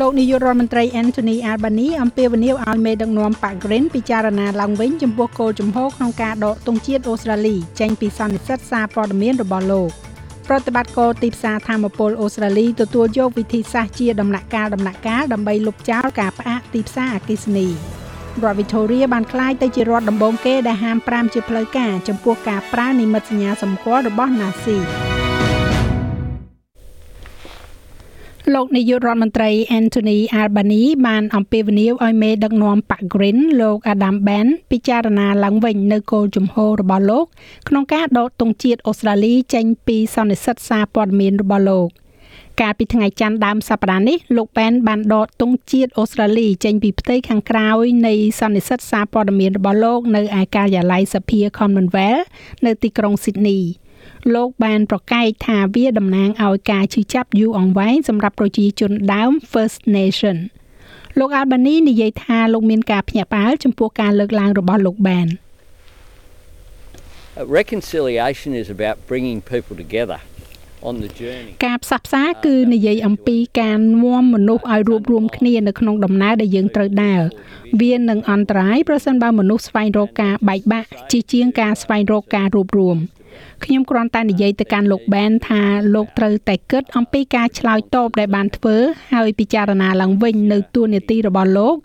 លោកនាយករដ្ឋមន្ត្រី Anthony Albanese អំពាវនាវឲ្យមេដឹកនាំប៉ា Green ពិចារណាឡើងវិញចំពោះគោលជំហរក្នុងការដកទង់ជាតិអូស្ត្រាលីចេញពីសន្និសីទសារព័ត៌មានរបស់លោកប្រតិបត្តិការទីផ្សារធម្មពលអូស្ត្រាលីទទួលយកវិធីសាស្ត្រជាដំណាក់កាលដំណាក់កាលដើម្បីលុបចោលការផ្អាកទីផ្សារអគិសនីរដ្ឋ Victoria បានក្លាយទៅជារដ្ឋដំបូងគេដែលហាម5ជាផ្លូវការចំពោះការប្រើនិមិត្តសញ្ញាសម្គាល់របស់ Nazi លោកនាយករដ្ឋមន្ត្រី Anthony Albanese បានអំពាវនាវឲ្យមេដឹកនាំប៉ា Green លោក Adam Ben ពិចារណាឡើងវិញនៅគោលជំហររបស់លោក ក្នុងការដកទង់ជាតិអូស្ត្រាលីចេញពីសន្និសីទសារព័ត៌មានរបស់លោកកាលពីថ្ងៃច័ន្ទដើមសប្តាហ៍នេះលោកប៉ែនបានដកទង់ជាតិអូស្ត្រាលីចេញពីផ្ទៃខាងក្រោយនៃសន្និសីទសារព័ត៌មានរបស់លោកនៅឯការិយាល័យសភា Commonwealth នៅទីក្រុង Sydney លោកបានប្រកែកថាវាតំណាងឲ្យការឈឺចាប់យូរអង្វែងសម្រាប់ប្រជាជនដើម First Nation លោក Albany និយាយថាលោកមានការភ្ញាក់ផ្អើលចំពោះការលើកឡើងរបស់លោក Ban Reconciliation is about bringing people together ការផ្សះផ្សាគឺនិយាយអំពីការនាំមនុស្សឲ្យរួបរวมគ្នានៅក្នុងដំណើរដែលយើងត្រូវដើរវានឹងអន្តរាយប្រសិនបើមនុស្សស្វែងរកការបែកបាក់ជាជាងការស្វែងរកការរួបរวม ខ្ញុំគ្រាន់តែនិយាយទៅកាន់លោកបែនថាលោកត្រូវតែគិតអំពីការឆ្លើយតបដែលបានធ្វើហើយពិចារណាឡើងវិញនៅទួលនីតិរបស់លោក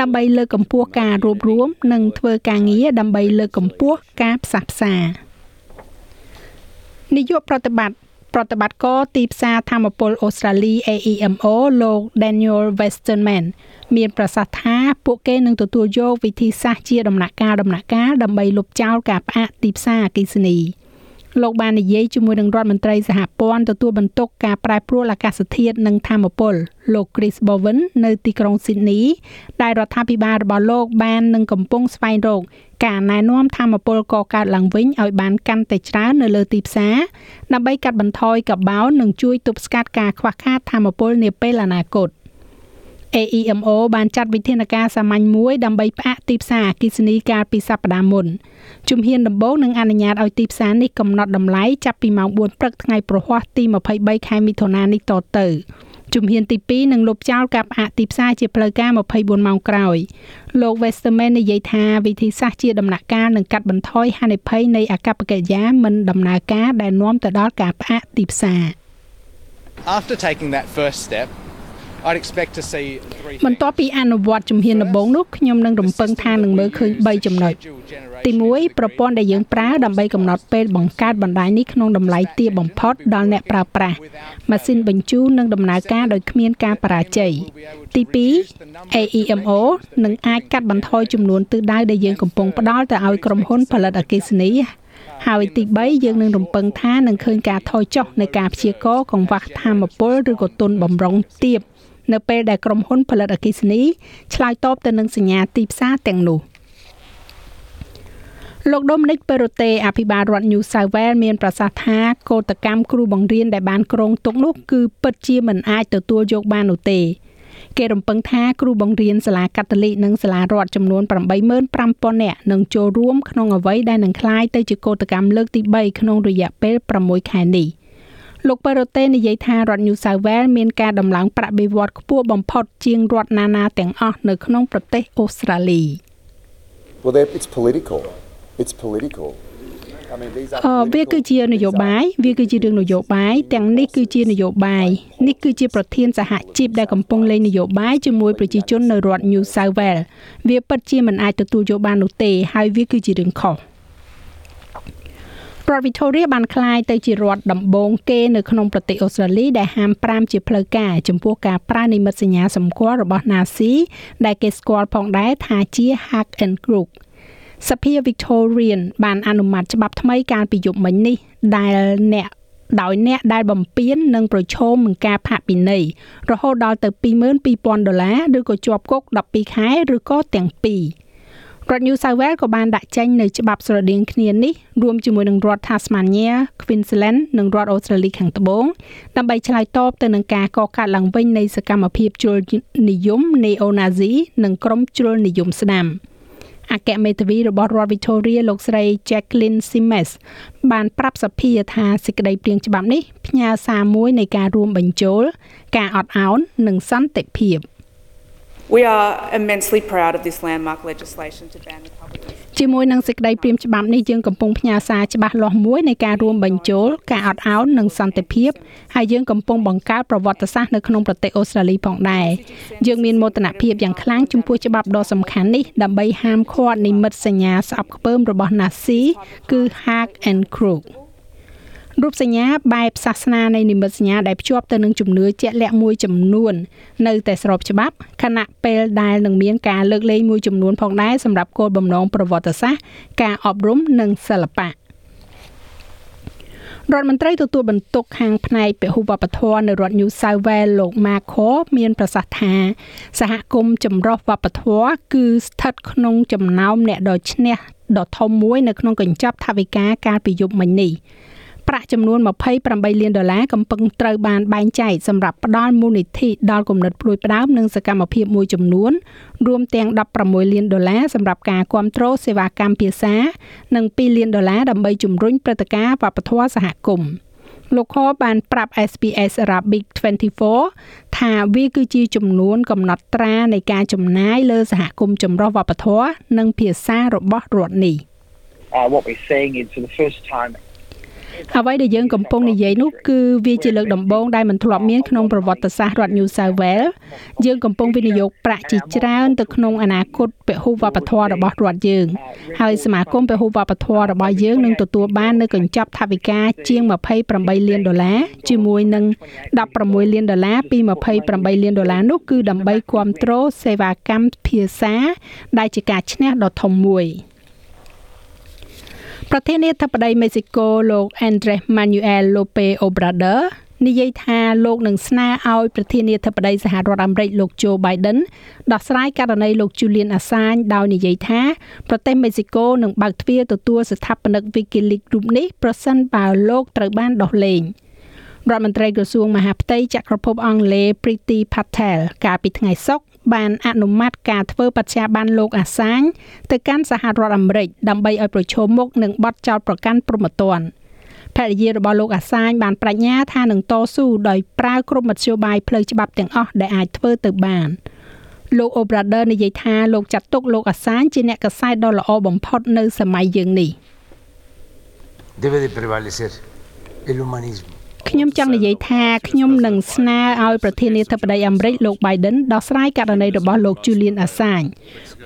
ដើម្បីលើកកម្ពស់ការរួបរวมនិងធ្វើការងារដើម្បីលើកកម្ពស់ការផ្សះផ្សានាយកប្រតិបត្តិប្រតិបត្តិការទីផ្សារធម្មពលអូស្ត្រាលី AEMO លោក Daniel Westerman មានប្រសាសន៍ថាពួកគេនឹងទទួលយកវិធីសាស្ត្រជាដំណាក់កាលដំណាក់កាលដើម្បីលុបចោលការផ្អាកទីផ្សារអគ្គិសនី។ លោកបាននិយាយជាមួយនឹងរដ្ឋមន្ត្រីសហព័ន្ធទទួលបន្ទុកការប្រែប្រួលអាកាសធាតុនិងធម្មពលលោក Chris Bowen នៅទីក្រុង Sydney ដែលរដ្ឋាភិបាលរបស់លោកបាននឹងកំពុងស្វែងរកការណែនាំធម្មពលកកើតឡើងវិញឲ្យបានកាន់តែច្រើននៅលើទីផ្សារដើម្បីកាត់បន្ថយកាបូននិងជួយទប់ស្កាត់ការខ្វះខាតធម្មពលនាពេលអនាគត AEMO បានចាត់វិធានការសាមញ្ញមួយដើម្បីផ្អាកទីផ្សារអគ្គិសនីកាលពីសប្តាហ៍មុនជំហានដំបូងនឹងអនុញ្ញាតឲ្យទីផ្សារនេះកំណត់តម្លៃចាប់ពីម៉ោង4ព្រឹកថ្ងៃប្រហ័សទី23ខែមិថុនានេះតទៅជំហានទី2នឹងលុបចោលការផ្អាកទីផ្សារជាផ្លូវការ24ម៉ោងក្រោយលោក Westerman និយាយថាវិធីសាស្ត្រជាដំណាក់កាលនឹងកាត់បន្ថយហានិភ័យនៃអាកប្បកិរិយាមិនដំណើរការដែលនាំទៅដល់ការផ្អាកទីផ្សារ After taking that first step បន្ទាប់ពីអនុវត្តជំហានដំបូងនោះខ្ញុំនឹងរំពឹងថានឹងមើលឃើញ3ចំណុចទី1ប្រព័ន្ធដែលយើងប្រើដើម្បីកំណត់ពេលបង្កើតបណ្ដាញនេះក្នុងតម្លៃទាបបំផុតដល់អ្នកប្រើប្រាស់ម៉ាស៊ីនបញ្ជូននឹងដំណើរការដោយគ្មានការបរាជ័យទី2 AEMO នឹងអាចកាត់បន្ថយចំនួនទិសដៅដែលយើងកំពុងផ្ដល់ទៅឲ្យក្រុមហ៊ុនផលិតអគ្គិសនីហើយទី3យើងនឹងរំពឹងថានឹងឃើញការថយចុះនៃការព្យាករកង្វះធម្មពលឬក៏ទុនបំរុងទាប នៅពេលដែលក្រុមហ៊ុនផលិតអគ្គិសនីឆ្លើយតបទៅនឹងសញ្ញាទីផ្សារទាំងនោះលោកដូមិនិកប៉េរ៉ូតេអភិបាលរដ្ឋ New South Wales មានប្រសាសន៍ថាកោតកម្មគ្រូបង្រៀនដែលបានគ្រោងទុកនោះគឺពិតជាមិនអាចទទួលយកបាននោះទេ គេរំពឹងថាគ្រូបង្រៀនសាលាកាតូលិកនិងសាលារដ្ឋចំនួន85,000នាក់នឹងចូលរួមក្នុងអ្វីដែលនឹងក្លាយទៅជាកោតកម្មលើកទី3ក្នុងរយៈពេល6ខែនេះ លោកប៉េរ៉ូតេនិយាយថារដ្ឋ New South Wales មានការដំឡើងប្រាក់បៀវត្សខ្ពស់បំផុតជាងរដ្ឋណានាទាំងអស់នៅក្នុងប្រទេសអូស្ត្រាលី Well it's political it's political អឺវាគឺជានយោបាយវាគឺជារឿងនយោបាយទាំងនេះគឺជានយោបាយនេះគឺជាប្រធានសហជីពដែលកំពុងលេងនយោបាយជាមួយប្រជាជននៅរដ្ឋ New South Wales វាពិតជាមិនអាចទទួលយកបាននោះទេហើយវាគឺជារឿងខុស រដ្ឋ Victoria បានក្លាយទៅជារដ្ឋដំបូងគេនៅក្នុងប្រទេសអូស្ត្រាលីដែលហាម5ជាផ្លូវការចំពោះការប្រើនិមិត្តសញ្ញាសម្គាល់របស់ Nazi ដែលគេស្គាល់ផងដែរថាជា Hack and Crook សភា Victorian បានអនុម័តច្បាប់ថ្មីកាលពីយប់មិញនេះដែលអ្នកដោយអ្នកដែលបំពេញនិងប្រឈមនឹងការផាកពិន័យរហូតដល់ទៅ22,000ដុល្លារឬក៏ជាប់គុក12ខែឬក៏ទាំងពីរ ររដ្ឋ New South Wales ក៏បានដាក់ចេញនៅច្បាប់ស្រដៀងគ្នានេះរួមជាមួយនឹងរដ្ឋ Tasmania, Queensland និងរដ្ឋ Australia ខាងត្បូងដើម្បីឆ្លើយតបទៅនឹងការកកើតឡើងវិញនៃសកម្មភាពជ្រុលនិយម Neo-Nazi និងក្រុមជ្រុលនិយមស្ដាំអគ្គមេធាវីរបស់រដ្ឋ Victoria លោកស្រី Jacqueline Simes បានប្រាប់សភាថាសេចក្តីព្រាងច្បាប់នេះផ្ញើសារមួយនៃការរួមបញ្ចូល ការអត់ឱននិងសន្តិភាព។ We are immensely proud of this landmark legislation to ban the public ជាមួយនឹងសេចក្តីព្រាងច្បាប់នេះយើងកំពុងផ្ញើសារច្បាស់លាស់មួយនៃការរួមបញ្ចូលការអត់ឱននិងសន្តិភាពហើយយើងកំពុងបង្កើតប្រវត្តិសាស្ត្រនៅក្នុងប្រទេសអូស្ត្រាលីផងដែរយើងមានមោទនភាពយ៉ាងខ្លាំងចំពោះច្បាប់ដ៏សំខាន់នេះដើម្បីហាមឃាត់និមិត្តសញ្ញាស្អប់ខ្ពើមរបស់ Nazi គឺ Hack and Crook រូបសញ្ញាបែបសាសនានៃនិមិត្តសញ្ញាដែលភ្ជាប់ទៅនឹងជំនឿជាក់លាក់មួយចំនួន នៅតែស្របច្បាប់ខណៈពេលដែលនឹងមានការលើកលែងមួយចំនួនផងដែរសម្រាប់គោលបំណងប្រវត្តិសាស្ត្រការអប់រំនិងសិល្បៈរដ្ឋមន្ត្រីទទួលបន្ទុកខាងផ្នែកពហុវប្បធម៌នៅរដ្ឋ New South Wales លោក Marco មានប្រសាសន៍ថា សហគមន៍ចម្រុះវប្បធម៌គឺស្ថិតក្នុងចំណោមអ្នកដ៏ឈ្នះដ៏ធំមួយនៅក្នុងកញ្ចប់ថវិកាកាលពីយប់មិញនេះ ប្រាក់ចំនួន28លានដុល្លារកំពុងត្រូវបានបែងចែកសម្រាប់ផ្ដល់មូលនិធិដល់គំនិតព្រួយផ្ដើមនិងសកម្មភាពមួយចំនួនរួមទាំង16លានដុល្លារសម្រាប់ការគ្រប់គ្រងសេវាកម្មភាសា និង2លានដុល្លារដើម្បីជំរុញព្រឹត្តិការណ៍វប្បធម៌សហគមន៍លោកខបានប្រាប់ SPS Arabic 24ថាវាគឺជាចំនួនកំណត់ត្រានៃការចំណាយលើសហគមន៍ចម្រុះវប្បធម៌និងភាសារបស់រដ្ឋនេះ Uh, what we're seeing is for the first time អ្វីដែលយើងកំពុងនិយាយនោះគឺវាជាលើកដំបូងដែលមិនធ្លាប់មានក្នុងប្រវត្តិសាស្ត្ររដ្ឋ New South Wales យើងកំពុងវិនិយោគប្រាក់ជាច្រើនទៅក្នុងអនាគតពហុវប្បធម៌របស់រដ្ឋយើង ហើយសមាគមពហុវប្បធម៌របស់យើងនឹងទទួលបាននៅកញ្ចប់ថវិកាជាង28លានដុល្លារជាមួយនឹង16លានដុល្លារពី28លានដុល្លារនោះគឺដើម្បីគ្រប់គ្រងសេវាកម្មភាសាដែលជាការឈ្នះដ៏ធំមួយ។ ប្រធានាធិបតីមេស៊ីកូលោក Andres Manuel Lopez Obrador និយាយថាលោកនឹងស្នើឲ្យប្រធានាធិបតីសហរដ្ឋអាមេរិកលោក Joe Biden ដោះស្រាយករណីលោក Julian Assange ដោយនិយាយថាប្រទេសមេស៊ីកូនឹងបើកទ្វារទទួលស្ថាបនិក WikiLeaks រូបនេះប្រសិនបើលោកត្រូវបានដោះលែងរដ្ឋមន្ត្រីក្រសួងមហាផ្ទៃចក្រភពអង់គ្លេស Priti Patel កាលពីថ្ងៃសុក្រ បានអនុម័តការធ្វើបច្ចាប័នលោកអាសាញទៅកាន់សហរដ្ឋអាមេរិកដើម្បីឲ្យប្រឈមមុខនឹងបទចោទប្រកាន់ព្រហ្មទណ្ឌភរិយារបស់លោកអាសាញបានប្រាជ្ញាថានឹងតស៊ូដោយប្រើគ្រប់មធ្យោបាយផ្លូវច្បាប់ទាំងអស់ដែលអាចធ្វើទៅបានលោកអូប្រាដឺនិយាយថាលោកចាត់ទុកលោកអាសាញជាអ្នកកសែតដ៏ល្អបំផុតនៅសម័យយើងនេះ debe de prevalecer el humanismo ខ្ញុំចង់និយាយថាខ្ញុំនឹងស្នើឲ្យប្រធានាធិបតីអាមេរិកលោក Biden ដោះស្រាយករណីរបស់លោក Julian Assange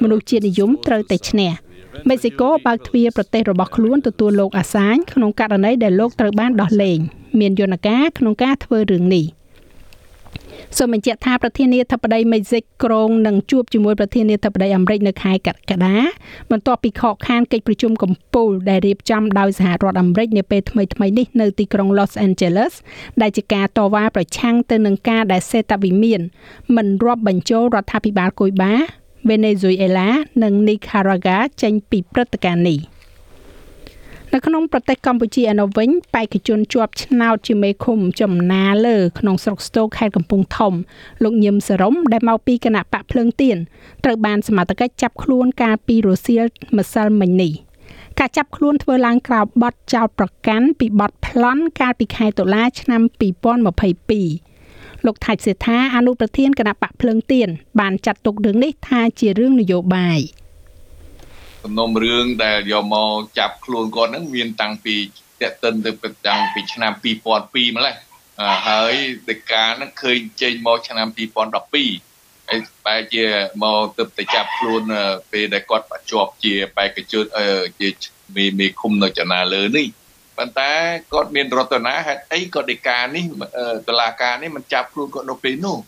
មនុស្សជាតិនិយមត្រូវតែឈ្នះមេស៊ីកូបើកទ្វារប្រទេសរបស់ខ្លួនទទួលលោកអាសាញក្នុងករណីដែលលោកត្រូវបានដោះលែងមានយន្តការក្នុងការធ្វើរឿងនេះ។ សូមបញ្ជាក់ថាប្រធានាធិបតីមេស៊ីកក្រុងនឹងជួបជាមួយប្រធានាធិបតីអាមេរិកនៅខែកក្កដាបន្ទាប់ពីខកខានកិច្ចប្រជុំកំពូលដែលរៀបចំដោយសហរដ្ឋអាមេរិកនាពេលថ្មីៗនេះនៅទីក្រុង Los Angeles ដែលជាការតវ៉ាប្រឆាំងទៅនឹងការដែលសេតាវិមានមិនរាប់បញ្ចូលរដ្ឋាភិបាលគុយបាវេណេស៊ុយអេឡានិងនីការ៉ាហ្គាចេញពីព្រឹត្តិការណ៍នេះ នៅក្នុងប្រទេសកម្ពុជាឯនោះវិញបេក្ខជនជាប់ឆ្នោតជាមេឃុំចំណាលើក្នុងស្រុកស្ទោខេត្តកំពង់ធំលោកញឹមសរំដែលមកពីគណៈបកភ្លើងទៀនត្រូវបានសមត្ថកិច្ចចាប់ខ្លួនកាលពីរសៀលម្សិលមិញនេះការចាប់ខ្លួនធ្វើឡើងក្រៅបទចោតប្រកាន់ពីបទប្លន់កាលពីខែតុលាឆ្នាំ2022លោកថៃសេថាអនុប្រធានគណៈបកភ្លើងទៀនបានចាត់ទុករឿងនេះថាជារឿងនយោបាយ។ សំណុំរឿងដែលយកមកចាប់ខ្លួនគាត់ហ្នឹងមានតាំងពីតេតិនទៅតាំងពីឆ្នាំ2002ម្ល៉េះហើយដីកាហ្នឹងឃើញចេញមកឆ្នាំ2012ហើយបែរជាមកទៅទៅចាប់ខ្លួនពេលដែលគាត់បជាប់ជាបេក្ខជនជាមេមេឃុំនៅចនាលើនេះប៉ុន្តែគាត់មានរតនាហេតុអីក៏ដីកានេះតឡាការនេះមិនចាប់ខ្លួនគាត់នៅពេលនោះ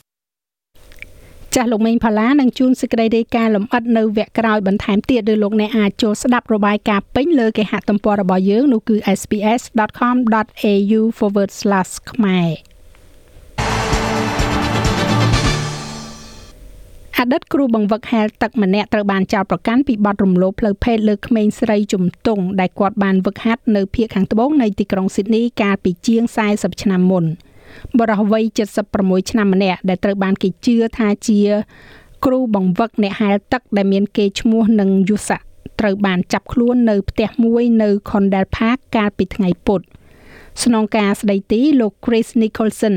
ចាស់លោកមេងផល្លានឹងជួនសេចក្តីរាយការណ៍លម្អិតនៅវគ្គក្រោយបន្ថែមទៀតឬលោកអ្នកអាចចូលស្ដាប់របាយការណ៍ពេញលើគេហទំព័ររបស់យើងនោះគឺ sps.com.au/ ខ្មែរអតីតគ្រូបង្វឹកហែលទឹកម្នាក់ត្រូវបានចោទប្រកាន់ពីបទរំលោភផ្លូវភេទលើក្មេងស្រីជំទង់ដែលគាត់បានវឹកហាត់នៅភូមិខាងត្បូងនៃទីក្រុងស៊ីដនីកាលពីជាង40ឆ្នាំមុន បរិះវ័យ76ឆ្នាំម្នាក់ដែលត្រូវបានគេជឿថាជា គ្រូបង្វឹកអ្នកហែលទឹកដែលមានកេរ្តិ៍ឈ្មោះនឹងយុស័កត្រូវបានចាប់ខ្លួននៅផ្ទះមួយនៅ Condell Park កាលពីថ្ងៃពុធស្នងការស្ដីទីលោក Chris Nicholson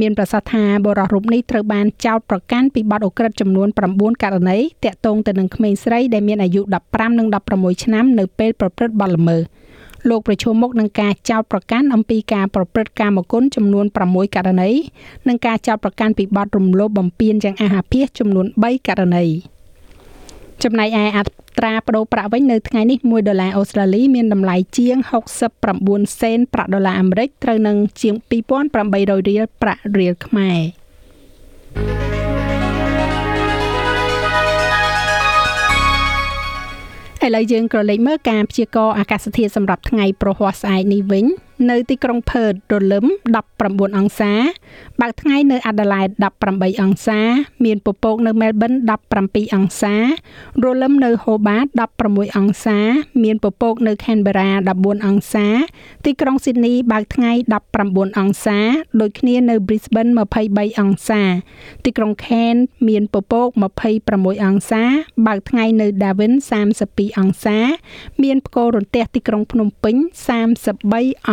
មានប្រសាសន៍ថាបរិះរូបនេះត្រូវបានចោទប្រកាន់ពីបទអូក្រិដ្ឋចំនួន9ករណីតាក់ទងទៅនឹងក្មេងស្រីដែលមានអាយុ15និង16ឆ្នាំនៅពេលប្រព្រឹត្តបទល្មើស លោកប្រឈមមុខនឹងការចោទប្រកាន់អំពីការប្រព្រឹត្តកាមគុណចំនួន6ករណីនិងការចោទប្រកាន់ពីបទរំលោភបំពានយ៉ាងអាហាភាសចំនួន3ករណីចំណែកឯអត្រាប្តូរប្រាក់វិញនៅថ្ងៃនេះ1ដុល្លារអូស្ត្រាលីមានតម្លៃជាង69សេនប្រាក់ដុល្លារអាមេរិកត្រូវនឹងជាង2800រៀលប្រាក់រៀលខ្មែរ ឥឡូវយើងក៏លេខមើលការព្យាករណ៍អាកាសធាតុសម្រាប់ថ្ងៃប្រហ័សស្អែកនេះវិញ នៅទីក្រុងផឺតរលឹម19អង្សា បើកថ្ងៃនៅអាដាលេដ18អង្សា មានពពកនៅមែលប៊ន17អង្សា រលឹមនៅហូបាត16អង្សា មានពពកនៅខេនបេរ៉ា14អង្សា ទីក្រុងស៊ីដនីបើកថ្ងៃ19អង្សា ដូចគ្នានៅ Brisbane 23អង្សា ទីក្រុង Cairns មានពពក26អង្សា បើកថ្ងៃនៅ Darwin 32អង្សា មានផ្គររន្ទះទីក្រុងភ្នំពេញ33អ